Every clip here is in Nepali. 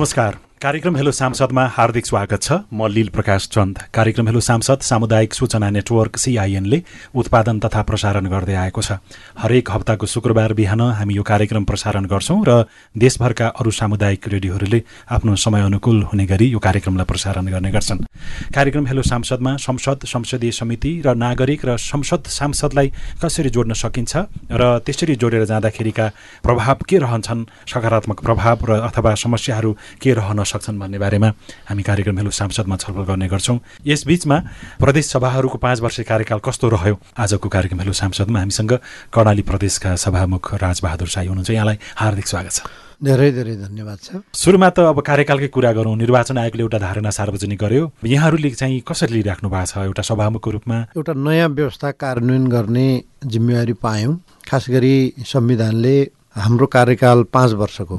नमस्कार। कार्यक्रम हेलो सांसदमा हार्दिक स्वागत छ। म लील प्रकाश चन्द। कार्यक्रम हेलो सांसद सामुदायिक सूचना नेटवर्क सिआइएनले उत्पादन तथा प्रसारण गर्दै आएको छ। हरेक हप्ताको शुक्रबार बिहान हामी यो कार्यक्रम प्रसारण गर्छौँ र देशभरका अरू सामुदायिक रेडियोहरूले आफ्नो समय अनुकूल हुने गरी यो कार्यक्रमलाई प्रसारण गर्ने गर्छन्। कार्यक्रम हेलो सांसदमा संसद संसदीय समिति र नागरिक र संसद सांसदलाई कसरी जोड्न सकिन्छ र त्यसरी जोडेर जाँदाखेरिका प्रभाव के रहन्छन् सकारात्मक प्रभाव र अथवा समस्याहरू के रहन सक्छन् भन्ने बारेमा हामी कार्यक्रम हेलो सांसदमा छलफल गर्ने गर्छौँ। यसबीचमा प्रदेश सभाहरूको पाँच वर्ष कार्यकाल कस्तो रह्यो? आजको कार्यक्रम हेलो सांसदमा हामीसँग कर्णाली प्रदेशका सभामुख राजबहादुर साई हुनुहुन्छ। यहाँलाई हार्दिक स्वागत छ। धेरै धेरै धन्यवाद छ। सुरुमा त अब कार्यकालकै कुरा गरौँ। निर्वाचन आयोगले एउटा धारणा सार्वजनिक गर्यो। यहाँहरूले चाहिँ कसरी लिइराख्नु भएको छ एउटा सभामुखको रूपमा? एउटा नयाँ व्यवस्था कार्यान्वयन गर्ने जिम्मेवारी पायौँ। खास गरी संविधानले हाम्रो कार्यकाल पाँच वर्षको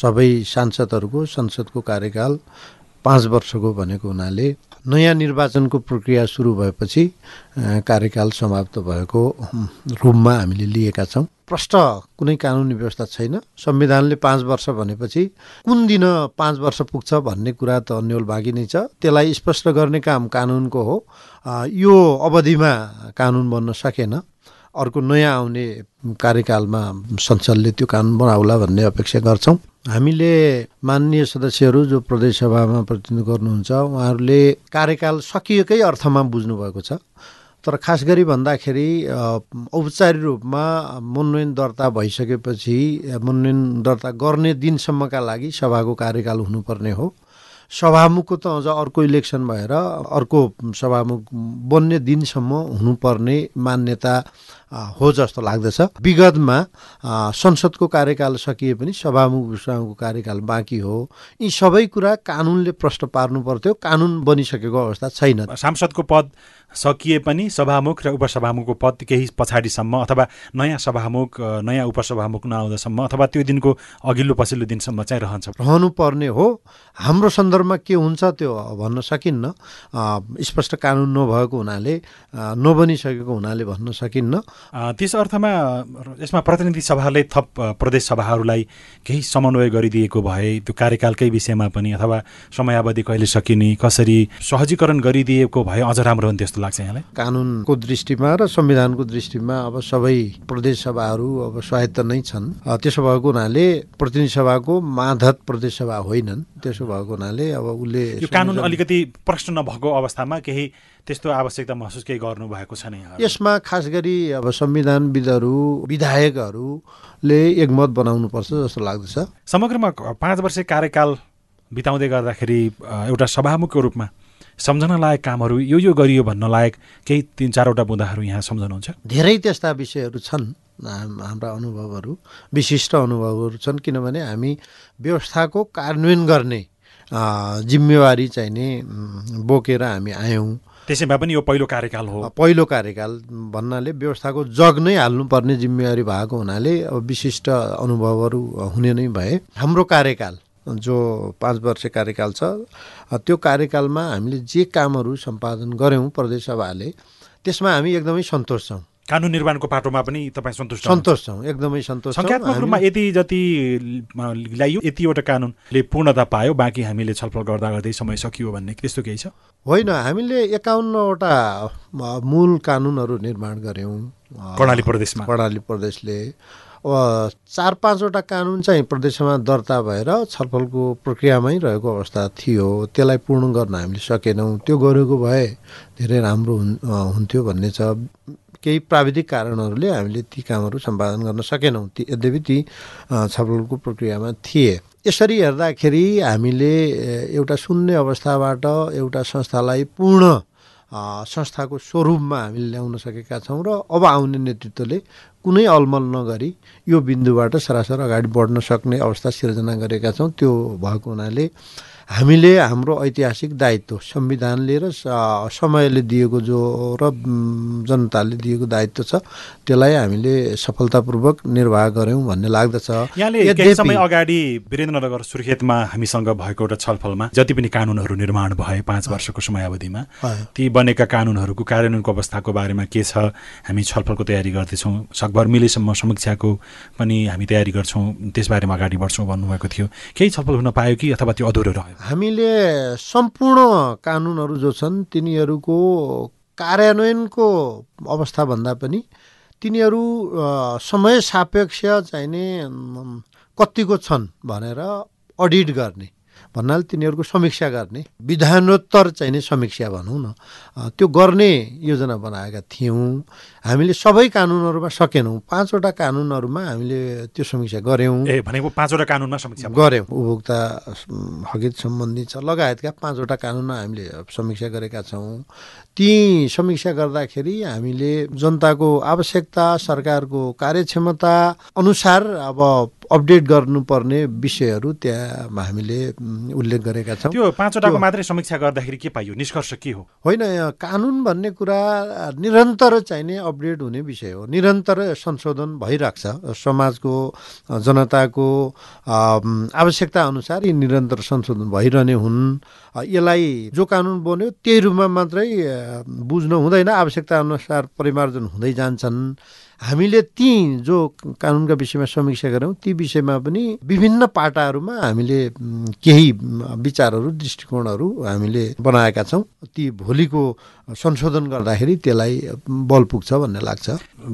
सबै सांसदहरूको संसदको कार्यकाल पाँच वर्षको भनेको हुनाले नयाँ निर्वाचनको प्रक्रिया सुरु भएपछि कार्यकाल समाप्त भएको रूपमा हामीले लिएका छौँ। प्रष्ट कुनै कानुनी व्यवस्था छैन। संविधानले पाँच वर्ष भनेपछि कुन दिन पाँच वर्ष पुग्छ भन्ने कुरा त अन्यल बाँकी नै छ। त्यसलाई स्पष्ट गर्ने काम कानुनको हो। यो अवधिमा कानुन बन्न सकेन। अर्को नयाँ आउने कार्यकालमा संसदले त्यो कानुन बनाउला भन्ने अपेक्षा गर्छौँ। हामीले माननीय सदस्यहरू जो प्रदेशसभामा प्रतिनिधित्व गर्नुहुन्छ उहाँहरूले कार्यकाल सकिएकै अर्थमा बुझ्नुभएको छ। तर खास गरी भन्दाखेरि औपचारिक रूपमा मनोनयन दर्ता भइसकेपछि मनोनयन दर्ता गर्ने दिनसम्मका लागि सभाको कार्यकाल हुनुपर्ने हो। सभामुखको त अझ अर्को इलेक्सन भएर अर्को सभामुख बन्ने दिनसम्म हुनुपर्ने मान्यता हो जस्तो लाग्दछ। विगतमा संसदको कार्यकाल सकिए पनि सभामुख कार्यकाल बाँकी हो। यी सबै कुरा कानुनले प्रश्न पार्नु पर्थ्यो। कानुन बनिसकेको अवस्था छैन। सांसदको पद सकिए पनि सभामुख र उपसभामुखको पद केही पछाडिसम्म अथवा नयाँ सभामुख नयाँ उपसभामुख नआउँदासम्म अथवा त्यो दिनको अघिल्लो पछिल्लो दिनसम्म चाहिँ रहन्छ। रहनु पर्ने हो। हाम्रो सन्दर्भमा के हुन्छ त्यो भन्न सकिन्न। स्पष्ट कानुन नभएको हुनाले नबनिसकेको हुनाले भन्न सकिन्न। त्यस अर्थमा यसमा प्रतिनिधि सभाले थप प्रदेश सभाहरूलाई केही समन्वय गरिदिएको भए त्यो कार्यकालकै विषयमा पनि अथवा समयावधि कहिले सकिने कसरी सहजीकरण गरिदिएको भए अझ राम्रो हुन्थ्यो जस्तो लाग्छ यहाँलाई? कानुनको दृष्टिमा र संविधानको दृष्टिमा अब सबै प्रदेश सभाहरू अब स्वायत्त नै छन्। त्यसो भएको हुनाले प्रतिनिधि सभाको माधत प्रदेश सभा होइनन्। त्यसो भएको हुनाले अब उसले यो कानुन अलिकति प्रश्न नभएको अवस्थामा केही त्यस्तो आवश्यकता महसुस केही गर्नु भएको छ नै? यसमा खास गरी अब संविधानविदहरू विधायकहरूले एकमत बनाउनुपर्छ जस्तो लाग्दछ। समग्रमा पाँच वर्ष कार्यकाल बिताउँदै गर्दाखेरि एउटा सभामुखको रूपमा सम्झन लायक कामहरू यो यो गरियो भन्न लायक केही तिन चारवटा बुँदाहरू यहाँ सम्झनुहुन्छ? धेरै त्यस्ता विषयहरू छन् हाम्रा अनुभवहरू विशिष्ट अनुभवहरू छन् किनभने हामी व्यवस्थाको कार्यान्वयन गर्ने जिम्मेवारी चाहिँ नि बोकेर हामी आयौँ। त्यसैमा पनि यो पहिलो कार्यकाल हो। पहिलो कार्यकाल भन्नाले व्यवस्थाको जग नै हाल्नुपर्ने जिम्मेवारी भएको हुनाले अब विशिष्ट अनुभवहरू हुने नै भए। हाम्रो कार्यकाल जो पाँच वर्ष कार्यकाल छ त्यो कार्यकालमा हामीले जे कामहरू सम्पादन गऱ्यौँ प्रदेशसभाले त्यसमा हामी एकदमै सन्तोष छौँ। कानुन निर्माणको पाटोमा पनि तपाईँ सन्तुष्ट सन्तोष छौँ एकदमै सन्तोष सङ्ख्यात्मक रूपमा यति जति ल्याइयो यतिवटा कानुनले पूर्णता पायो बाँकी हामीले छलफल गर्दा गर्दै समय सकियो भन्ने त्यस्तो केही छ? होइन हामीले एकाउन्नवटा मूल कानुनहरू निर्माण गऱ्यौँ। कर्णाली प्रदेशमा। कर्णाली प्रदेशले चार पाँचवटा कानुन चाहिँ प्रदेशमा दर्ता भएर छलफलको प्रक्रियामै रहेको अवस्था थियो त्यसलाई पूर्ण गर्न हामीले सकेनौँ। त्यो गरेको भए धेरै राम्रो हुन्थ्यो भन्ने छ। केही प्राविधिक कारणहरूले हामीले ती कामहरू सम्पादन गर्न सकेनौँ। ती यद्यपि ती छलफलको प्रक्रियामा थिए। यसरी हेर्दाखेरि हामीले एउटा शून्य अवस्थाबाट एउटा संस्थालाई पूर्ण संस्थाको स्वरूपमा हामीले ल्याउन सकेका छौँ र अब आउने नेतृत्वले कुनै अलमल नगरी यो बिन्दुबाट सरासर अगाडि बढ्न सक्ने अवस्था सिर्जना गरेका छौँ। त्यो भएको हुनाले हामीले हाम्रो ऐतिहासिक दायित्व संविधानले र समयले दिएको जो र जनताले दिएको दायित्व छ त्यसलाई हामीले सफलतापूर्वक निर्वाह गऱ्यौँ भन्ने लाग्दछ। यहाँले समय अगाडि वीरेन्द्रनगर सुर्खेतमा हामीसँग भएको एउटा छलफलमा जति पनि कानुनहरू निर्माण भए पाँच वर्षको समयावधिमा ती बनेका कानुनहरूको कार्यान्वयनको अवस्थाको बारेमा के छ हामी छलफलको तयारी गर्दैछौँ। सकभर मिलेसम्म समीक्षाको पनि हामी तयारी गर्छौँ त्यसबारेमा अगाडि बढ्छौँ भन्नुभएको थियो। केही छलफल हुन पायो कि अथवा त्यो अधुरो रह्यो? हामीले सम्पूर्ण कानुनहरू जो छन् तिनीहरूको कार्यान्वयनको अवस्थाभन्दा पनि तिनीहरू समय सापेक्ष चाहिने कतिको छन् भनेर अडिट गर्ने। भन्नाले तिनीहरूको समीक्षा गर्ने विधानोत्तर चाहिने समीक्षा भनौँ न। त्यो गर्ने योजना बनाएका थियौँ। हामीले सबै कानुनहरूमा सकेनौँ। पाँचवटा कानुनहरूमा हामीले त्यो समीक्षा गऱ्यौँ। ए भनेको पाँचवटा कानुनमा समीक्षा गऱ्यौँ। उपभोक्ता हकित सम्बन्धी छ लगायतका पाँचवटा कानुनमा हामीले समीक्षा गरेका छौँ। ती समीक्षा गर्दाखेरि हामीले जनताको आवश्यकता सरकारको कार्यक्षमता अनुसार अब अपडेट गर्नुपर्ने विषयहरू त्यहाँ हामीले उल्लेख गरेका छौँ। त्यो पाँचवटाको मात्रै समीक्षा गर्दाखेरि के पाइयो? निष्कर्ष के हो? होइन कानुन भन्ने कुरा निरन्तर चाहिने अपडेट हुने विषय हो। निरन्तर संशोधन भइरहेको छ समाजको जनताको आवश्यकता अनुसार यी निरन्तर संशोधन भइरहने हुन्। यसलाई जो कानुन बन्यो त्यही रूपमा मात्रै बुझ्नु हुँदैन। आवश्यकता अनुसार परिमार्जन हुँदै जान्छन्। हामीले ती जो कानुनका विषयमा समीक्षा गऱ्यौँ ती विषयमा पनि विभिन्न पाटाहरूमा हामीले केही विचारहरू दृष्टिकोणहरू हामीले बनाएका छौँ। ती भोलिको संशोधन गर्दाखेरि त्यसलाई बल पुग्छ भन्ने लाग्छ।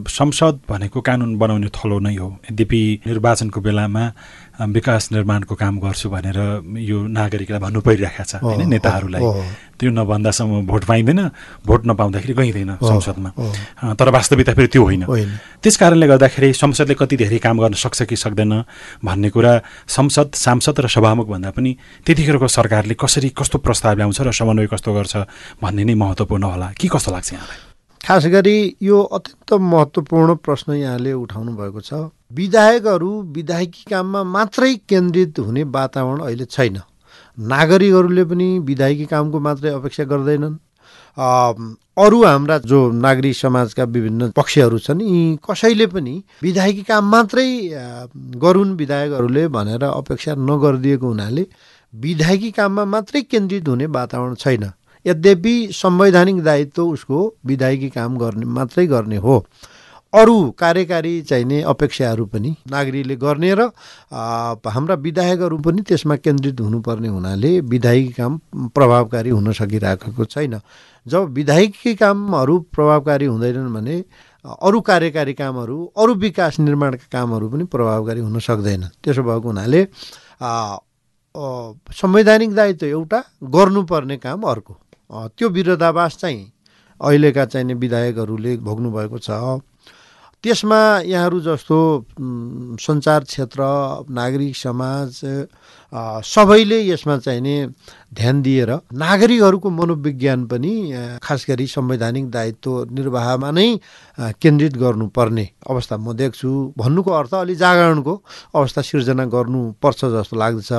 संसद भनेको कानुन बनाउने थलो नै हो। यद्यपि निर्वाचनको बेलामा विकास निर्माणको काम गर्छु भनेर यो नागरिकलाई भन्नु परिरहेको छ होइन नेताहरूलाई। त्यो नभन्दासम्म भोट पाइँदैन भोट नपाउँदाखेरि गइँदैन संसदमा। तर वास्तविकता फेरि त्यो होइन। त्यस कारणले गर्दाखेरि संसदले कति धेरै काम गर्न सक्छ कि सक्दैन भन्ने कुरा संसद सांसद र सभामुख भन्दा पनि त्यतिखेरको सरकारले कसरी कस्तो प्रस्ताव ल्याउँछ र समन्वय कस्तो गर्छ भन्ने नै महत्त्वपूर्ण होला। के कस्तो लाग्छ यहाँलाई? खास गरी यो अत्यन्त महत्त्वपूर्ण प्रश्न यहाँले उठाउनु भएको छ। विधायकहरू विधायकी काममा मात्रै केन्द्रित हुने वातावरण अहिले छैन। नागरिकहरूले पनि विधायकी कामको मात्रै अपेक्षा गर्दैनन्। अरू हाम्रा जो नागरिक समाजका विभिन्न पक्षहरू छन् यी कसैले पनि विधायकी काम मात्रै गरून् विधायकहरूले भनेर अपेक्षा नगरिदिएको हुनाले विधायकी काममा मात्रै केन्द्रित हुने वातावरण छैन। यद्यपि संवैधानिक दायित्व उसको विधायकी काम गर्ने मात्रै गर्ने हो। अरू कार्यकारी चाहिने अपेक्षाहरू पनि नागरिकले गर्ने र हाम्रा विधायकहरू पनि त्यसमा केन्द्रित हुनुपर्ने हुनाले विधायकी काम प्रभावकारी हुन सकिरहेको छैन। जब विधायकी कामहरू प्रभावकारी हुँदैनन् भने अरू कार्यकारी कामहरू अरू विकास निर्माणका कामहरू पनि प्रभावकारी हुन सक्दैन। त्यसो भएको हुनाले संवैधानिक दायित्व एउटा गर्नुपर्ने काम अर्को। त्यो विरोधाभास चाहिँ अहिलेका चाहिने विधायकहरूले भोग्नुभएको छ। त्यसमा यहाँहरू जस्तो सञ्चार क्षेत्र नागरिक समाज सबैले यसमा चाहिने ध्यान दिएर नागरिकहरूको मनोविज्ञान पनि खास गरी संवैधानिक दायित्व निर्वाहमा नै केन्द्रित गर्नुपर्ने अवस्था म देख्छु। भन्नुको अर्थ अलि जागरणको अवस्था सिर्जना गर्नुपर्छ जस्तो लाग्दछ।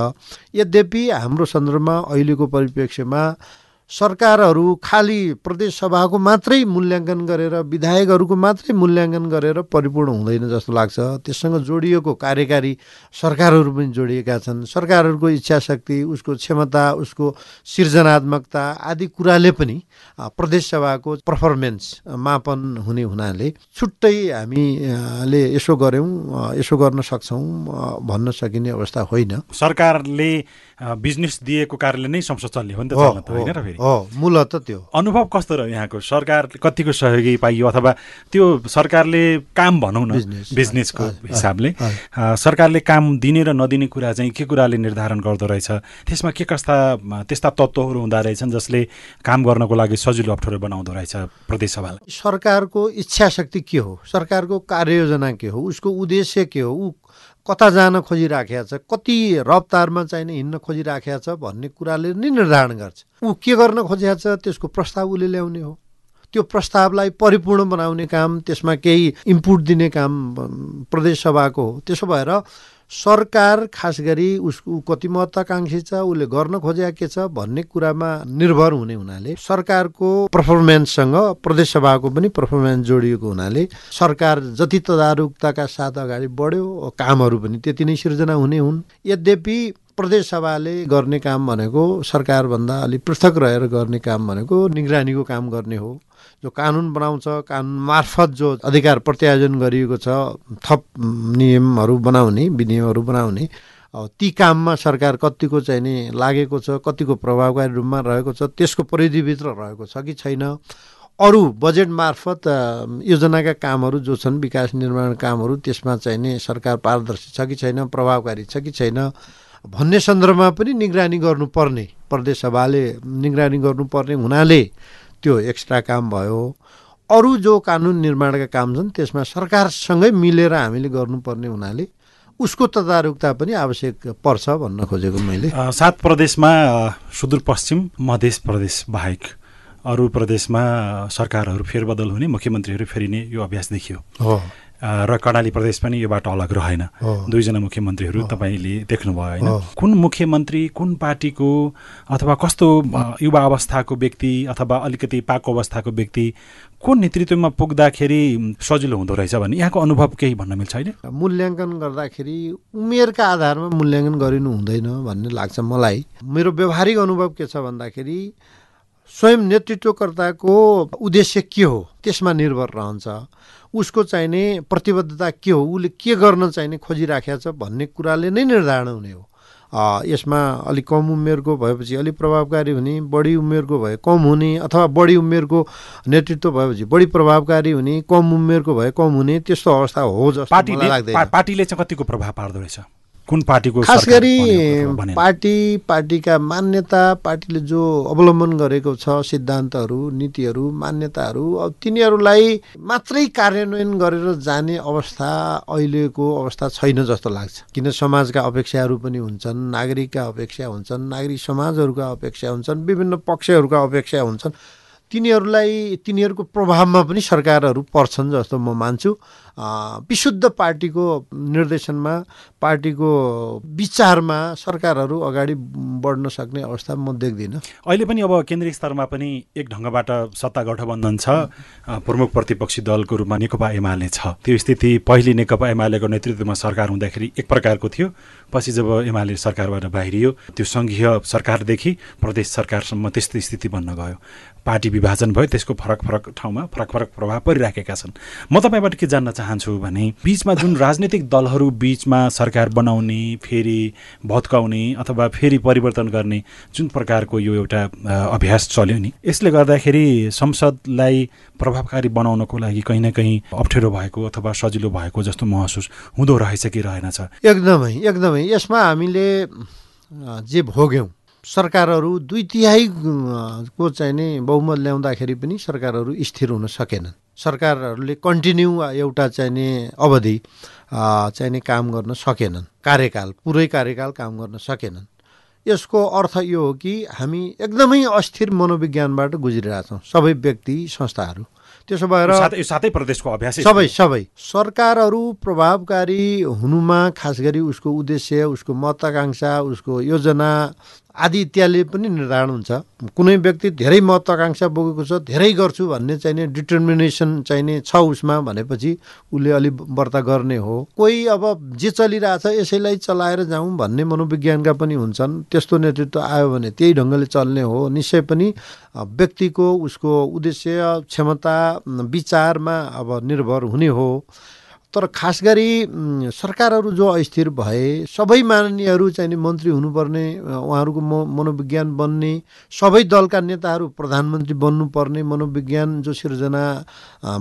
यद्यपि हाम्रो सन्दर्भमा अहिलेको परिप्रेक्ष्यमा सरकारहरू खालि प्रदेशसभाको मात्रै मूल्याङ्कन गरेर विधायकहरूको मात्रै मूल्याङ्कन गरेर परिपूर्ण हुँदैन जस्तो लाग्छ। त्यससँग जोडिएको कार्यकारी सरकारहरू पनि जोडिएका छन्। सरकारहरूको इच्छा शक्ति उसको क्षमता उसको सृजनात्मकता आदि कुराले पनि प्रदेशसभाको पर्फर्मेन्स मापन हुने हुनाले छुट्टै हामीले यसो गऱ्यौँ यसो गर्न सक्छौँ भन्न सकिने अवस्था होइन। सरकारले बिजनेस दिएको कारणले नै संसद चल्ने हो नि त फेरि मूलत त्यो। अनुभव कस्तो रह्यो यहाँको? सरकार कतिको सहयोगी पाइयो अथवा त्यो सरकारले काम भनौँ न बिजनेसको हिसाबले सरकारले काम दिने र नदिने कुरा चाहिँ के कुराले निर्धारण गर्दो रहेछ? त्यसमा के कस्ता त्यस्ता तत्त्वहरू हुँदो रहेछन् जसले काम गर्नको लागि सजिलो अप्ठ्यारो बनाउँदो रहेछ प्रदेशसभालाई? सरकारको इच्छा शक्ति के हो? सरकारको कार्ययोजना के हो? उसको उद्देश्य के हो? ऊ कता जान खोजिराखेको छ कति रफ्तारमा चाहिने हिँड्न खोजिराखेको छ भन्ने कुराले नै निर्धारण गर्छ। ऊ के गर्न खोजिरहेको छ त्यसको प्रस्ताव उसले ल्याउने हो। त्यो प्रस्तावलाई परिपूर्ण बनाउने काम त्यसमा केही इम्पुट दिने काम प्रदेश सभाको हो। त्यसो भएर सरकार खास गरी उसको कति महत्त्वाकाङ्क्षी छ उसले गर्न खोजेका के छ भन्ने कुरामा निर्भर हुने हुनाले सरकारको पर्फर्मेन्ससँग प्रदेशसभाको पनि पर्फर्मेन्स जोडिएको हुनाले सरकार जति तदारुकताका साथ अगाडि बढ्यो कामहरू पनि त्यति नै सिर्जना हुने हुन्। यद्यपि प्रदेशसभाले गर्ने काम भनेको सरकारभन्दा अलिक पृथक रहेर गर्ने काम भनेको निगरानीको काम गर्ने हो। जो कानुन बनाउँछ कानुन मार्फत जो अधिकार प्रत्यायोजन गरिएको छ थप नियमहरू बनाउने विनियमहरू बनाउने ती काममा सरकार कतिको चाहिँ नि लागेको छ कतिको प्रभावकारी रूपमा रहेको छ त्यसको परिधिभित्र रहेको छ कि छैन? अरू बजेट मार्फत योजनाका कामहरू जो छन् विकास निर्माण कामहरू त्यसमा चाहिँ नि सरकार पारदर्शी छ कि छैन प्रभावकारी छ कि छैन? भन्ने सन्दर्भमा पनि निगरानी गर्नुपर्ने प्रदेश सभाले निगरानी गर्नुपर्ने हुनाले त्यो एक्स्ट्रा काम भयो। अरू जो कानुन निर्माणका काम छन् त्यसमा सरकारसँगै मिलेर हामीले गर्नुपर्ने हुनाले उसको तदारुकता पनि आवश्यक पर्छ भन्न खोजेको मैले। सात प्रदेशमा सुदूरपश्चिम मध्य प्रदेश बाहेक अरू प्रदेशमा सरकारहरू फेरबदल हुने मुख्यमन्त्रीहरू फेरिने यो अभ्यास देखियो। हो। र कर्णाली प्रदेश पनि योबाट अलग रहेन। दुईजना मुख्यमन्त्रीहरू तपाईँले देख्नुभयो होइन? कुन मुख्यमन्त्री कुन पार्टीको अथवा कस्तो युवा अवस्थाको व्यक्ति अथवा अलिकति पाको अवस्थाको व्यक्ति को नेतृत्वमा पुग्दाखेरि सजिलो हुँदो रहेछ भने यहाँको अनुभव केही भन्न मिल्छ होइन मूल्याङ्कन गर्दाखेरि उमेरका आधारमा मूल्याङ्कन गरिनु हुँदैन भन्ने लाग्छ मलाई। मेरो व्यवहारिक अनुभव के छ भन्दाखेरि स्वयं नेतृत्वकर्ताको उद्देश्य के हो? त्यसमा निर्भर रहन्छ। उसको चाहिने प्रतिबद्धता के हो? उसले के गर्न चाहिने खोजिराखेको छ भन्ने कुराले नै निर्धारण हुने हो। यसमा अलिक कम उमेरको भएपछि अलिक प्रभावकारी हुने बढी उमेरको भए कम हुने अथवा बढी उमेरको नेतृत्व भएपछि बढी प्रभावकारी हुने कम उमेरको भए कम हुने त्यस्तो अवस्था हो जस्तो पार्टीले पार्टीले चाहिँ कतिको प्रभाव पार्दो रहेछ? कुन पार्टीको खास गरी पार्टी पार्टीका मान्यता पार्टीले जो अवलम्बन गरेको छ सिद्धान्तहरू नीतिहरू मान्यताहरू अब तिनीहरूलाई मात्रै कार्यान्वयन गरेर जाने अवस्था अहिलेको अवस्था छैन जस्तो लाग्छ। किन समाजका अपेक्षाहरू पनि हुन्छन् नागरिकका अपेक्षा हुन्छन् नागरिक समाजहरूका अपेक्षा हुन्छन् विभिन्न पक्षहरूका अपेक्षा हुन्छन्। तिनीहरूलाई तिनीहरूको प्रभावमा पनि सरकारहरू पर्छन् जस्तो म मान्छु। विशुद्ध पार्टीको निर्देशनमा पार्टीको विचारमा सरकारहरू अगाडि बढ्न सक्ने अवस्था म देख्दिनँ। अहिले पनि अब केन्द्रीय स्तरमा पनि एक ढङ्गबाट सत्ता गठबन्धन छ। प्रमुख प्रतिपक्षी दलको रूपमा नेकपा एमाले छ। त्यो स्थिति पहिले नेकपा एमालेको नेतृत्वमा सरकार हुँदाखेरि एक प्रकारको थियो। पछि जब एमाले सरकारबाट बाहिरियो त्यो सङ्घीय सरकारदेखि प्रदेश सरकारसम्म त्यस्तो स्थिति बन्न गयो। पार्टी विभाजन भयो त्यसको फरक फरक ठाउँमा फरक फरक प्रभाव परिराखेका छन्। म तपाईँबाट के जान्न चाहन्छु भने बिचमा जुन राजनीतिक दलहरू बिचमा सरकार बनाउने फेरि भत्काउने अथवा फेरि परिवर्तन गर्ने जुन प्रकारको यो एउटा अभ्यास चल्यो नि यसले गर्दाखेरि संसदलाई प्रभावकारी बनाउनको लागि कहीँ न कहीँ अप्ठ्यारो भएको अथवा सजिलो भएको जस्तो महसुस हुँदो रहेछ कि रहेनछ एकदमै एकदमै। यसमा हामीले जे भोग्यौँ सरकारहरू दुई तिहाई को चाहिँ नि बहुमत ल्याउँदाखेरि पनि सरकारहरू स्थिर हुन सकेनन्। सरकारहरूले कन्टिन्यू एउटा चाहिने अवधि चाहिने काम गर्न सकेनन्। कार्यकाल पुरै कार्यकाल काम गर्न सकेनन्। यसको अर्थ यो हो कि हामी एकदमै अस्थिर मनोविज्ञानबाट गुज्रिरहेछौँ सबै व्यक्ति संस्थाहरू। त्यसो भएर सातै प्रदेशको अभ्यास सबै सबै। सरकारहरू प्रभावकारी हुनुमा खास गरी उसको उद्देश्य उसको महत्वाकांक्षा उसको योजना आदि इत्यादिले पनि निर्धारण हुन्छ। कुनै व्यक्ति धेरै महत्त्वाकाङ्क्षा बोकेको छ धेरै गर्छु भन्ने चाहिने डिटर्मिनेसन चाहिने छ उसमा भनेपछि उसले अलि व्रत गर्ने हो। कोही अब जे चलिरहेछ यसैलाई चलाएर जाउँ भन्ने मनोविज्ञानका पनि हुन्छन्। त्यस्तो नेतृत्व आयो भने त्यही ढङ्गले चल्ने हो। निश्चय पनि व्यक्तिको उसको उद्देश्य क्षमता विचारमा अब निर्भर हुने हो। तर खास गरी सरकारहरू जो अस्थिर भए सबै माननीयहरू चाहिँ नि मन्त्री हुनुपर्ने उहाँहरूको म मनोविज्ञान बन्ने सबै दलका नेताहरू प्रधानमन्त्री बन्नुपर्ने मनोविज्ञान जो सिर्जना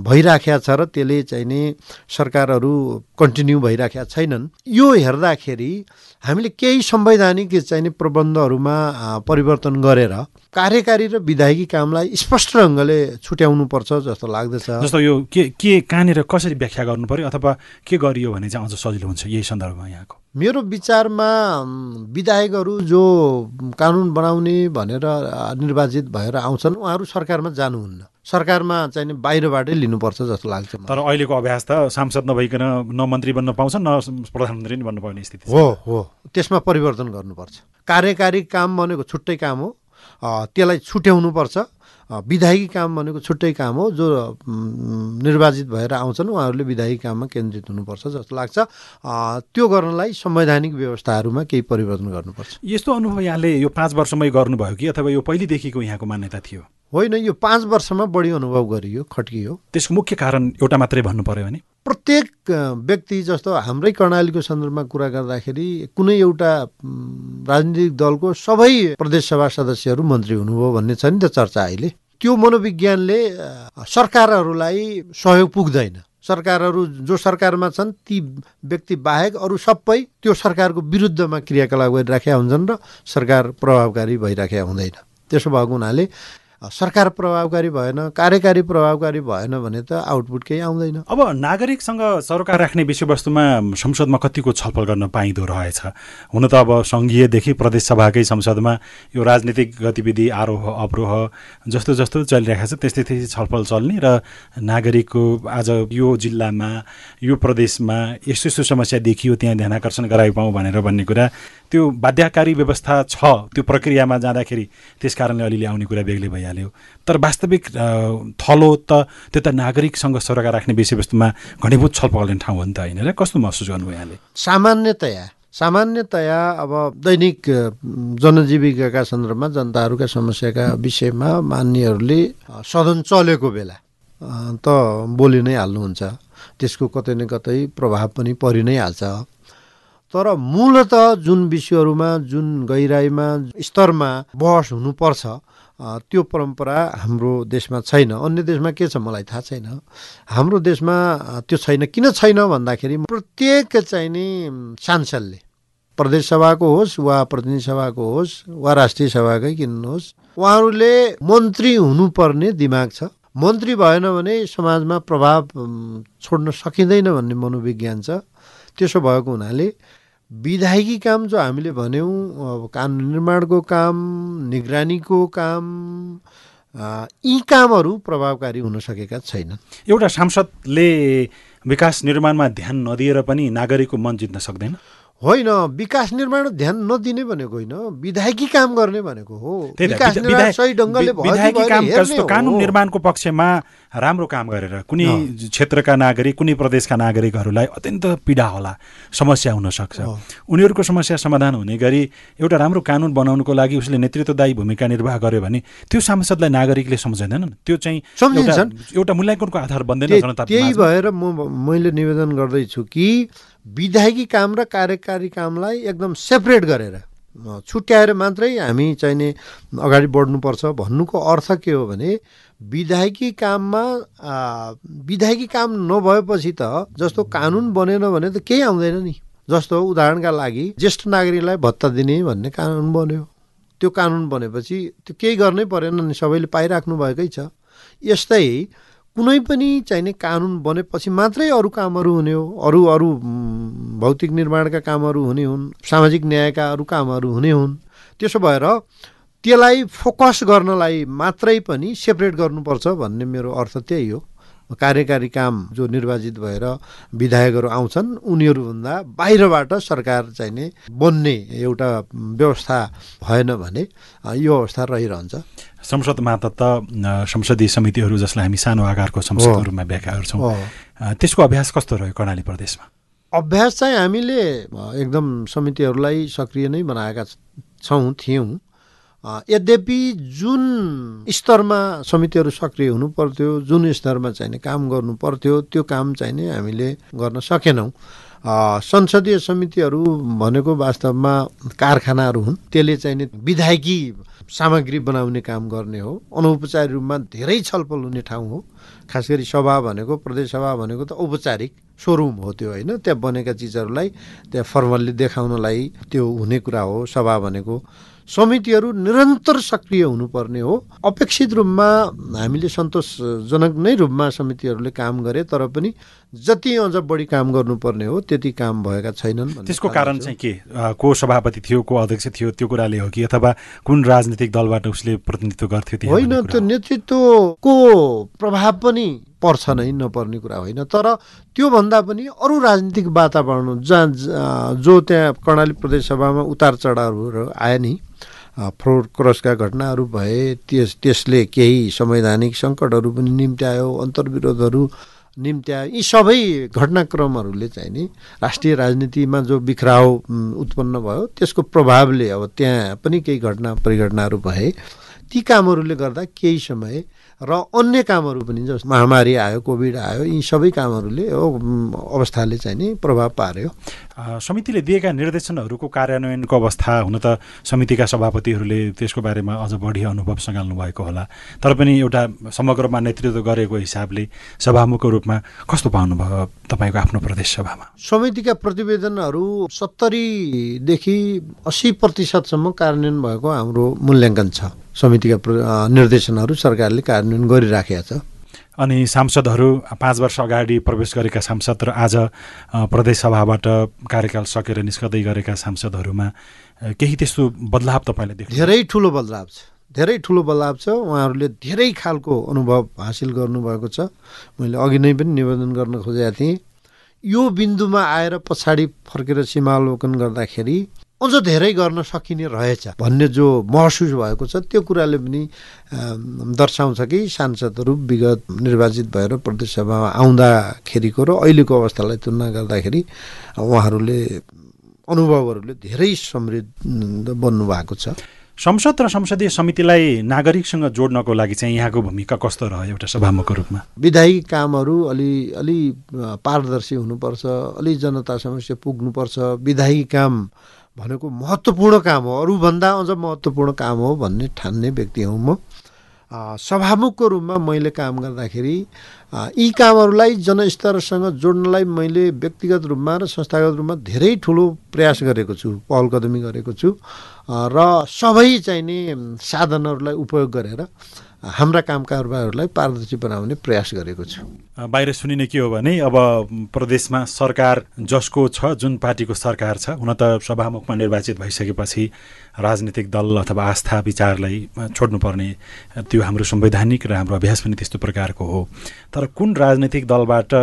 भइराखेका छ र त्यसले चाहिँ नि सरकारहरू कन्टिन्यू भइराखेका छैनन्। यो हेर्दाखेरि हामीले केही संवैधानिक चाहिने प्रबन्धहरूमा परिवर्तन गरेर कार्यकारी र विधायकी कामलाई स्पष्ट ढङ्गले छुट्याउनु पर्छ जस्तो लाग्दछ। जस्तो यो के के कहाँनिर कसरी व्याख्या गर्नु पर्यो अथवा के गरियो भने चाहिँ अझ सजिलो हुन्छ यही सन्दर्भमा यहाँको? मेरो विचारमा विधायकहरू जो कानुन बनाउने भनेर निर्वाचित भएर आउँछन् उहाँहरू सरकारमा जानुहुन्न। सरकारमा चाहिँ नि बाहिरबाटै लिनुपर्छ जस्तो लाग्छ। तर अहिलेको अभ्यास त सांसद नभइकन न मन्त्री बन्न पाउँछ न प्रधानमन्त्री नै बन्न पाउने स्थिति। हो हो। त्यसमा परिवर्तन गर्नुपर्छ। कार्यकारी काम भनेको छुट्टै काम हो। त्यसलाई छुट्याउनुपर्छ। विधायकी काम भनेको छुट्टै काम हो। जो निर्वाचित भएर आउँछन् उहाँहरूले विधायी काममा केन्द्रित हुनुपर्छ जस्तो लाग्छ। त्यो गर्नलाई संवैधानिक व्यवस्थाहरूमा केही परिवर्तन गर्नुपर्छ। यस्तो अनुभव यहाँले यो पाँच वर्षमै गर्नुभयो कि अथवा यो पहिलेदेखिको यहाँको मान्यता थियो? होइन यो पाँच वर्षमा बढी अनुभव गरियो खट्कियो त्यसको मुख्य कारण एउटा मात्रै भन्नु पर्यो भने? प्रत्येक व्यक्ति जस्तो हाम्रै कर्णालीको सन्दर्भमा कुरा गर्दाखेरि कुनै एउटा राजनीतिक दलको सबै प्रदेशसभा सदस्यहरू मन्त्री हुनुभयो भन्ने छ नि त चर्चा अहिले। त्यो मनोविज्ञानले सरकारहरूलाई सहयोग पुग्दैन। सरकारहरू जो सरकारमा छन् ती व्यक्ति बाहेक अरू सबै त्यो सरकारको विरुद्धमा क्रियाकलाप गरिराखेका हुन्छन् र सरकार प्रभावकारी भइराखेका हुँदैन। त्यसो भएको हुनाले सरकार प्रभावकारी भएन कार्यकारी प्रभावकारी भएन भने त आउटपुट केही आउँदैन। अब नागरिकसँग सरोकार राख्ने विषयवस्तुमा संसदमा कतिको छलफल गर्न पाइँदो रहेछ? हुन त अब सङ्घीयदेखि प्रदेशसभाकै संसदमा यो राजनीतिक गतिविधि आरोह अवरोह जस्तो जस्तो चलिरहेको छ त्यस्तै त्यस्तै छलफल चल्ने र नागरिकको आज यो जिल्लामा यो प्रदेशमा यस्तो यस्तो समस्या देखियो त्यहाँ ध्यान आकर्षण गराइपाउँ भनेर भन्ने कुरा त्यो बाध्यकारी व्यवस्था छ त्यो प्रक्रियामा जाँदाखेरि त्यस कारणले अलिअलि आउने कुरा बेग्लै भइहाल्यो। तर वास्तविक थलो त त्यो त नागरिकसँग सरोकार राख्ने विषयवस्तुमा घनीभूत छलफल ठाउँ हो नि त होइन र? कस्तो महसुस गर्नुभयो यहाँले? सामान्यतया सामान्यतया अब दैनिक जनजीविकाका सन्दर्भमा जनताहरूका समस्याका विषयमा मान्यहरूले सदन चलेको बेला त बोलि नै हाल्नुहुन्छ। त्यसको कतै न कतै प्रभाव पनि परि नै हाल्छ। तर मूलत जुन विषयहरूमा जुन गहिराइमा स्तरमा बहस हुनुपर्छ त्यो परम्परा हाम्रो देशमा छैन। अन्य देशमा के छ मलाई थाहा छैन। हाम्रो देशमा त्यो छैन। किन छैन भन्दाखेरि प्रत्येक चाहिँ नि सांसदले प्रदेश सभाको होस् वा प्रतिनिधि सभाको होस् वा राष्ट्रिय सभाकै किन्नुहोस् उहाँहरूले मन्त्री हुनुपर्ने दिमाग छ। मन्त्री भएन भने समाजमा प्रभाव छोड्न सकिँदैन भन्ने मनोविज्ञान छ। त्यसो भएको हुनाले विधायकी काम जो हामीले भन्यौँ अब कानुन निर्माणको काम निगरानीको काम यी कामहरू प्रभावकारी हुन सकेका छैनन् एउटा सांसदले विकास निर्माणमा ध्यान नदिएर पनि नागरिकको मन जित्न सक्दैन? होइन विकास निर्माण ध्यान नदिने भनेको होइन विधायकी काम गर्ने भनेको हो विकास विधायक- सही काम जस्तो। कानुन निर्माणको पक्षमा राम्रो काम गरेर कुनै। क्षेत्रका नागरिक कुनै प्रदेशका नागरिकहरूलाई अत्यन्त पीडा होला समस्या हुन सक्छ अँ। उनीहरूको समस्या समाधान हुने गरी एउटा राम्रो कानुन बनाउनुको लागि उसले नेतृत्वदायी भूमिका निर्वाह गर्यो भने त्यो सांसदलाई नागरिकले सम्झँदैनन् त्यो चाहिँ। एउटा मूल्याङ्कनको आधार बन्दैन जनता त्यही। भएर म मैले निवेदन गर्दैछु कि विधायकी काम र कार्यकारी कामलाई एकदम सेपरेट गरेर छुट्याएर मात्रै हामी चाहिने अगाडि बढ्नुपर्छ भन्नुको अर्थ के हो भने विधायकी काममा विधायकी काम नभएपछि त जस्तो कानुन बनेन भने त केही आउँदैन नि। जस्तो उदाहरणका लागि ज्येष्ठ नागरिकलाई भत्ता दिने भन्ने कानुन बन्यो। त्यो कानुन बनेपछि त्यो केही गर्नै परेन नि सबैले पाइराख्नु भएकै छ। यस्तै कुनै पनि चाहिने कानुन बनेपछि मात्रै अरू कामहरू हुने हो। अरू अरू भौतिक निर्माणका कामहरू हुने हुन् सामाजिक न्यायका अरू कामहरू हुने हुन्। त्यसो भएर त्यसलाई फोकस गर्नलाई मात्रै पनि सेपरेट गर्नुपर्छ भन्ने मेरो अर्थ त्यही हो। कार्यकारी काम जो निर्वाचित भएर विधायकहरू आउँछन् उनीहरूभन्दा बाहिरबाट सरकार चाहिने बन्ने एउटा व्यवस्था भएन भने यो अवस्था रहिरहन्छ। संसदमा त संसदीय समितिहरू जसलाई हामी सानो आकारको संसदको रूपमा व्याख्या गर्छौँ। त्यसको अभ्यास कस्तो रह्यो कर्णाली प्रदेशमा? अभ्यास चाहिँ हामीले एकदम समितिहरूलाई सक्रिय नै बनाएका छ- थियौँ। यद्यपि जुन स्तरमा समितिहरू सक्रिय हुनु पर्थ्यो जुन स्तरमा चाहिने काम गर्नु पर्थ्यो त्यो काम चाहिने हामीले गर्न सकेनौँ। संसदीय समितिहरू भनेको वास्तवमा कारखानाहरू हुन् त्यसले चाहिने विधायकी सामग्री बनाउने काम गर्ने हो। अनौपचारिक रूपमा धेरै छलफल हुने ठाउँ हो। खास गरी सभा भनेको प्रदेश सभा भनेको त औपचारिक सोरुम हो त्यो होइन? त्यहाँ बनेका चिजहरूलाई त्यहाँ फर्मल्ली देखाउनलाई त्यो हुने कुरा हो। सभा भनेको समितिहरू निरन्तर सक्रिय हुनुपर्ने हो। अपेक्षित रूपमा हामीले सन्तोषजनक नै रूपमा समितिहरूले काम गरे तर पनि जति अझ बढी काम गर्नुपर्ने हो त्यति काम भएका छैनन् त्यसको कारण चाहिँ के? को सभापति थियो को अध्यक्ष थियो त्यो कुराले हो कि? अथवा कुन राजनीतिक दलबाट उसले प्रतिनिधित्व गर्थ्यो होइन त्यो नेतृत्वको प्रभाव पनि पर्छ नै नपर्ने कुरा होइन। तर त्योभन्दा पनि अरू राजनीतिक वातावरण जहाँ जो त्यहाँ कर्णाली प्रदेश सभामा उतार चढावहरू आए नि फ्रोड क्रसका घटनाहरू भए त्यस त्यसले केही संवैधानिक सङ्कटहरू पनि निम्त्यायो अन्तर्विरोधहरू निम्त्यायो यी सबै घटनाक्रमहरूले चाहिँ नि राष्ट्रिय राजनीतिमा जो बिखराव उत्पन्न भयो त्यसको प्रभावले अब त्यहाँ पनि केही घटना परिघटनाहरू भए ती कामहरूले गर्दा केही समय र अन्य कामहरू पनि जस्तो महामारी आयो कोभिड आयो यी सबै कामहरूले अवस्थाले चाहिँ नि प्रभाव पार्यो। समितिले दिएका निर्देशनहरूको कार्यान्वयनको अवस्था हुन त समितिका सभापतिहरूले त्यसको बारेमा अझ बढी अनुभव सघाल्नु भएको होला। तर पनि एउटा समग्रमा नेतृत्व गरेको हिसाबले सभामुखको रूपमा कस्तो पाउनुभयो तपाईँको आफ्नो प्रदेश सभामा? समितिका प्रतिवेदनहरू सत्तरीदेखि अस्सी प्रतिशतसम्म कार्यान्वयन भएको हाम्रो मूल्याङ्कन छ। समितिका निर्देशनहरू सरकारले कार्यान्वयन गरिराखेका छ। अनि सांसदहरू पाँच वर्ष अगाडि प्रवेश गरेका सांसद र आज प्रदेशसभाबाट कार्यकाल सकेर निस्कँदै गरेका सांसदहरूमा केही त्यस्तो बदलाव तपाईँले देख्नु धेरै ठुलो बदलाव छ। धेरै ठुलो बदलाव छ। उहाँहरूले धेरै खालको अनुभव हासिल गर्नुभएको छ। मैले अघि नै पनि निवेदन गर्न खोजेको थिएँ। यो बिन्दुमा आएर पछाडि फर्केर सीमावलोकन गर्दाखेरि अझ धेरै गर्न सकिने रहेछ। भन्ने जो महसुस भएको छ त्यो कुराले पनि दर्शाउँछ कि सांसदहरू विगत निर्वाचित भएर प्रदेशसभामा आउँदाखेरिको र अहिलेको अवस्थालाई तुलना गर्दाखेरि उहाँहरूले अनुभवहरूले धेरै समृद्ध बन्नु भएको छ। संसद र संसदीय समितिलाई नागरिकसँग जोड्नको लागि चाहिँ यहाँको भूमिका कस्तो रह्यो एउटा सभामुखको रूपमा? विधायी कामहरू अलि अलि पारदर्शी हुनुपर्छ अलि जनता समस्या पुग्नुपर्छ। विधायी काम भनेको महत्त्वपूर्ण काम हो। अरूभन्दा अझ महत्त्वपूर्ण काम हो भन्ने ठान्ने व्यक्ति हुँ म। सभामुखको रूपमा मैले काम गर्दाखेरि यी कामहरूलाई जनस्तरसँग जोड्नलाई मैले व्यक्तिगत रूपमा र संस्थागत रूपमा धेरै ठुलो प्रयास गरेको छु पहल कदमी गरेको छु। र सबै चाहिने साधनहरूलाई उपयोग गरेर हाम्रा काम कारबारहरूलाई पारदर्शी बनाउने प्रयास गरेको छु। बाहिर सुनिने के हो भने अब प्रदेशमा सरकार जसको छ जुन पार्टीको सरकार छ हुन त सभामुखमा निर्वाचित भइसकेपछि राजनीतिक दल अथवा आस्था विचारलाई छोड्नुपर्ने त्यो हाम्रो संवैधानिक र हाम्रो अभ्यास पनि त्यस्तो प्रकारको हो। तर कुन राजनैतिक दलबाट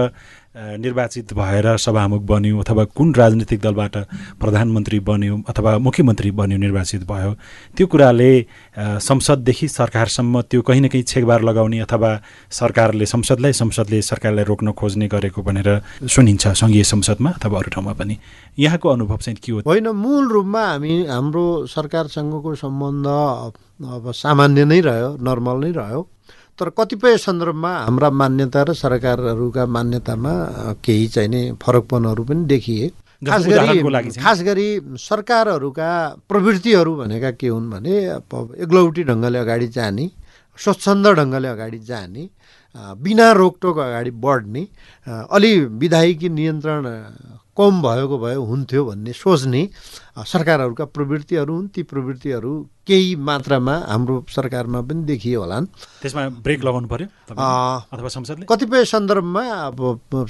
निर्वाचित भएर सभामुख बन्यो अथवा कुन राजनीतिक दलबाट प्रधानमन्त्री बन्यो अथवा मुख्यमन्त्री बन्यो निर्वाचित भयो त्यो कुराले संसददेखि सरकारसम्म त्यो कहीँ न कहीँ छेकबार लगाउने अथवा सरकारले संसदलाई संसदले सरकारलाई रोक्न खोज्ने गरेको भनेर सुनिन्छ सङ्घीय संसदमा अथवा अरू ठाउँमा पनि। यहाँको अनुभव चाहिँ के हो? होइन मूल रूपमा हामी हाम्रो सरकारसँगको सम्बन्ध अब सामान्य नै रह्यो नर्मल नै रह्यो। तर कतिपय सन्दर्भमा हाम्रा मान्यता र सरकारहरूका मान्यतामा केही चाहिने फरकपनहरू पनि देखिए। खास गरी खास गरी सरकारहरूका प्रवृत्तिहरू भनेका के हुन् भने एग्लौटी ढङ्गले अगाडि जाने स्वच्छन्द ढङ्गले अगाडि जाने बिना रोकटोक अगाडि बढ्ने अलि विधायकी नियन्त्रण कम भएको भए हुन्थ्यो भन्ने सोच्ने सरकारहरूका प्रवृत्तिहरू हुन् ती प्रवृत्तिहरू केही मात्रामा हाम्रो सरकारमा पनि देखियो होलान्। त्यसमा ब्रेक लगाउनु पर्यो अथवा संसदले? कतिपय सन्दर्भमा अब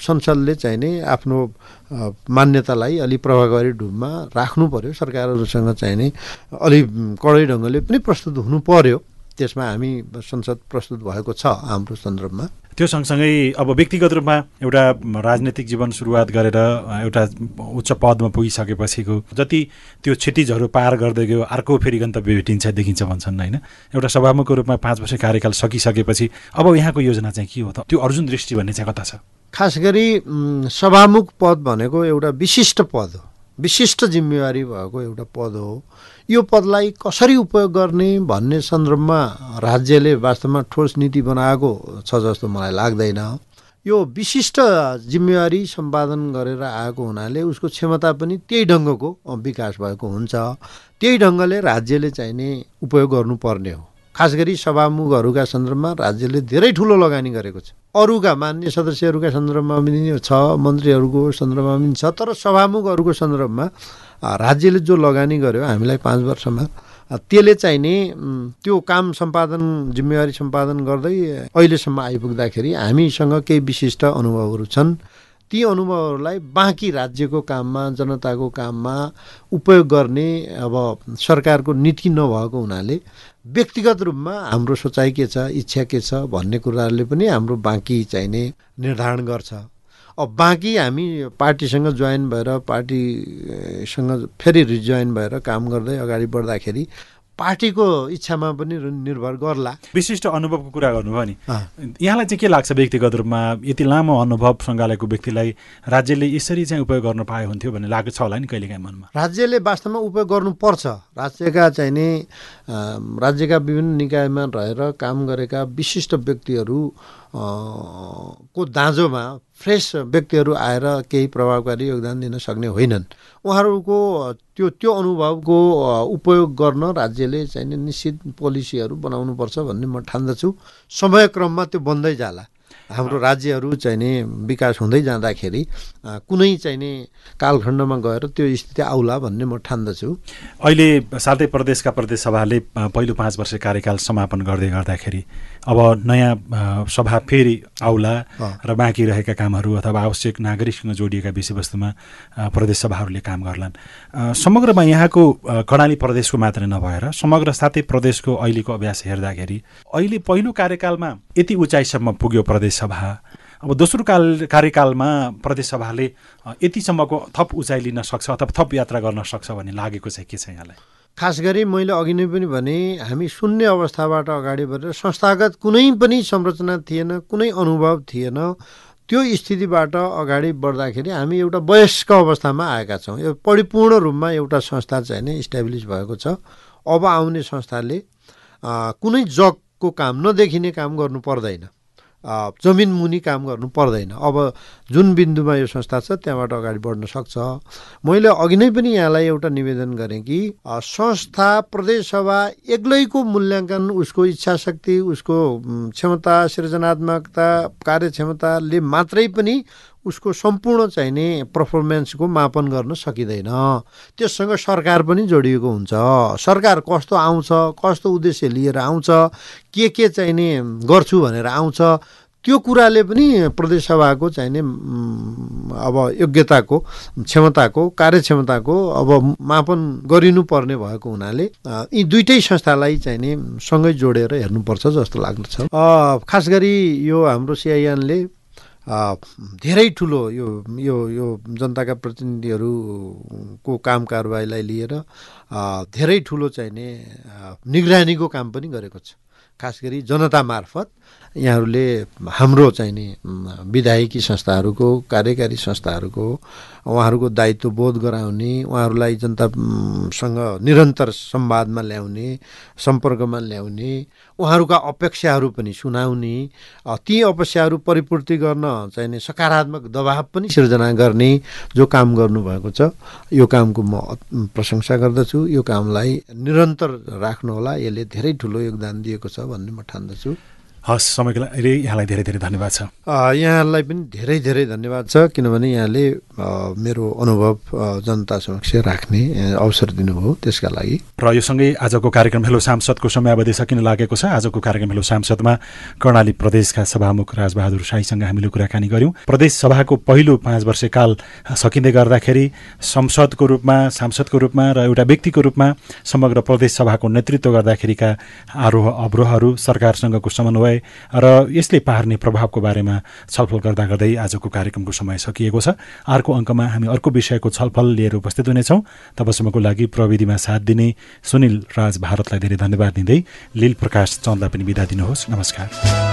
संसदले चाहिँ नै आफ्नो मान्यतालाई अलि प्रभावकारी ढुममा राख्नु पर्यो। सरकारहरूसँग चाहिँ नै अलि कडै ढङ्गले पनि प्रस्तुत हुनु पर्यो। त्यसमा हामी संसद प्रस्तुत भएको छ हाम्रो सन्दर्भमा। त्यो सँगसँगै अब व्यक्तिगत रूपमा एउटा राजनैतिक जीवन सुरुवात गरेर एउटा उच्च पदमा पुगिसकेपछिको जति त्यो क्षतिजहरू पार गर्दै गयो अर्को फेरि गन्तव्य भेटिन्छ देखिन्छ भन्छन् होइन? एउटा सभामुखको रूपमा पाँच वर्ष कार्यकाल सकिसकेपछि अब यहाँको योजना चाहिँ के हो त? त्यो अर्जुन दृष्टि भन्ने चाहिँ कता छ? खास गरी सभामुख पद भनेको एउटा विशिष्ट पद हो। विशिष्ट जिम्मेवारी भएको एउटा पद हो। यो पदलाई कसरी उपयोग गर्ने भन्ने सन्दर्भमा राज्यले वास्तवमा ठोस नीति बनाएको छ जस्तो मलाई लाग्दैन। यो विशिष्ट जिम्मेवारी सम्पादन गरेर आएको हुनाले उसको क्षमता पनि त्यही ढङ्गको विकास भएको हुन्छ। त्यही ढङ्गले राज्यले चाहिने उपयोग गर्नुपर्ने हो। खास गरी सभामुखहरूका सन्दर्भमा राज्यले धेरै ठुलो लगानी गरेको छ। अरूका मान्य सदस्यहरूका सन्दर्भमा पनि छ मन्त्रीहरूको सन्दर्भमा पनि छ तर सभामुखहरूको सन्दर्भमा राज्यले जो लगानी गर्यो हामीलाई पाँच वर्षमा त्यसले चाहिने त्यो काम सम्पादन जिम्मेवारी सम्पादन गर्दै अहिलेसम्म आइपुग्दाखेरि हामीसँग केही विशिष्ट अनुभवहरू छन्। ती अनुभवहरूलाई बाँकी राज्यको काममा जनताको काममा उपयोग गर्ने अब सरकारको नीति नभएको हुनाले व्यक्तिगत रूपमा हाम्रो सोचाइ के छ इच्छा के छ भन्ने कुराहरूले पनि हाम्रो बाँकी चाहिने निर्धारण गर्छ। अब बाँकी हामी पार्टीसँग जोइन भएर पार्टीसँग फेरि रिजोइन भएर काम गर्दै अगाडि बढ्दाखेरि पार्टीको इच्छामा पनि निर्भर गर्ला। विशिष्ट अनुभवको कुरा गर्नुभयो नि। यहाँलाई चाहिँ के लाग्छ व्यक्तिगत रूपमा? यति लामो अनुभव सङ्घालयको व्यक्तिलाई राज्यले यसरी चाहिँ उपयोग गर्नु पाए हुन्थ्यो भन्ने लागेको छ होला नि कहिलेकाहीँ मनमा? राज्यले वास्तवमा उपयोग गर्नुपर्छ। राज्यका चाहिने राज्यका विभिन्न निकायमा रहेर काम गरेका विशिष्ट व्यक्तिहरू को दाँजोमा फ्रेस व्यक्तिहरू आएर केही प्रभावकारी योगदान दिन सक्ने होइनन्। उहाँहरूको त्यो त्यो अनुभवको उपयोग गर्न राज्यले चाहिँ निश्चित पोलिसीहरू बनाउनुपर्छ भन्ने म ठान्दछु। समयक्रममा त्यो बन्दै जाला। हाम्रो राज्यहरू चाहिने विकास हुँदै जाँदाखेरि कुनै चाहिने कालखण्डमा गएर त्यो स्थिति आउला भन्ने म ठान्दछु। अहिले साथै प्रदेशका प्रदेश सभाले पहिलो पाँच वर्ष कार्यकाल समापन गर्दै गर्दाखेरि अब नयाँ सभा फेरि आउला र बाँकी रहेका कामहरू अथवा आवश्यक नागरिकसँग जोडिएका विषयवस्तुमा प्रदेश सभाहरूले काम गर्लान्। समग्रमा यहाँको कर्णाली प्रदेशको मात्र नभएर समग्र साथै प्रदेशको अहिलेको अभ्यास हेर्दाखेरि अहिले पहिलो कार्यकालमा यति उचाइसम्म पुग्यो प्रदेश सभा। अब दोस्रो काल कार्यकालमा प्रदेशसभाले यतिसम्मको थप उचाइ लिन सक्छ अथवा थप यात्रा गर्न सक्छ भन्ने लागेको चाहिँ के छ यहाँलाई? खास गरी मैले अघि नै पनि भने हामी शून्य अवस्थाबाट अगाडि बढेर संस्थागत कुनै पनि संरचना थिएन कुनै अनुभव थिएन त्यो स्थितिबाट अगाडि बढ्दाखेरि हामी एउटा वयस्क अवस्थामा आएका छौँ। यो परिपूर्ण रूपमा एउटा संस्था चाहिँ नै इस्टाब्लिस भएको छ। अब आउने संस्थाले कुनै जगको काम नदेखिने काम गर्नु पर्दैन। जमिन मुनि काम गर्नु पर्दैन। अब जुन बिन्दुमा यो संस्था छ त्यहाँबाट अगाडि बढ्न सक्छ। मैले अघि नै पनि यहाँलाई एउटा निवेदन गरेँ कि संस्था प्रदेशसभा एक्लैको मूल्याङ्कन उसको इच्छा शक्ति उसको क्षमता सृजनात्मकता कार्यक्षमताले मात्रै पनि उसको सम्पूर्ण चाहिने पर्फर्मेन्सको मापन गर्न सकिँदैन। त्यससँग सरकार पनि जोडिएको हुन्छ। सरकार कस्तो आउँछ कस्तो उद्देश्य लिएर आउँछ के के चाहिने गर्छु भनेर आउँछ त्यो कुराले पनि प्रदेशसभाको चाहिने अब योग्यताको क्षमताको कार्यक्षमताको अब मापन गरिनुपर्ने भएको हुनाले यी दुइटै संस्थालाई चाहिने सँगै जोडेर हेर्नुपर्छ जस्तो लाग्दछ। खास गरी यो हाम्रो सिआइएनले धेरै ठुलो यो यो यो जनताका प्रतिनिधिहरूको काम कारवाहीलाई लिएर धेरै ठुलो चाहिने निगरानीको काम पनि गरेको छ। खास गरी जनता मार्फत यहाँहरूले हाम्रो चाहिने विधायकी संस्थाहरूको कार्यकारी संस्थाहरूको उहाँहरूको दायित्व बोध गराउने उहाँहरूलाई जनतासँग निरन्तर संवादमा ल्याउने सम्पर्कमा ल्याउने उहाँहरूका अपेक्षाहरू पनि सुनाउने ती अपेक्षाहरू परिपूर्ति गर्न चाहिने सकारात्मक दबाव पनि सिर्जना गर्ने जो काम गर्नुभएको छ यो कामको म प्रशंसा गर्दछु। यो कामलाई निरन्तर राख्नुहोला। यसले धेरै ठुलो योगदान दिएको छ भन्ने म ठान्दछु। हस् समयको लागि यहाँलाई धेरै धेरै धन्यवाद छ। यहाँलाई पनि धेरै धेरै धन्यवाद छ किनभने यहाँले मेरो अनुभव जनता समक्ष राख्ने अवसर दिनुभयो त्यसका लागि। र यो सँगै आजको कार्यक्रम हेलो सांसदको समयावधि सकिन लागेको छ। आजको कार्यक्रम हेलो सांसदमा कर्णाली प्रदेशका सभामुख राजबहादुर शाहीसँग हामीले कुराकानी गऱ्यौँ। प्रदेश सभाको पहिलो पाँच वर्ष काल सकिँदै गर्दाखेरि संसदको रूपमा सांसदको रूपमा र एउटा व्यक्तिको रूपमा समग्र प्रदेश सभाको नेतृत्व गर्दाखेरिका आरोह अवरोहहरू सरकारसँगको समन्वय र यसले पार्ने प्रभावको बारेमा छलफल गर्दा गर्दै आजको कार्यक्रमको समय सकिएको छ। अर्को अङ्कमा हामी अर्को विषयको छलफल लिएर उपस्थित हुनेछौँ। तबसम्मको लागि प्रविधिमा साथ दिने सुनिल राज भारतलाई धेरै धन्यवाद दिँदै लील प्रकाश चन्दलाई पनि बिदा दिनुहोस्। नमस्कार।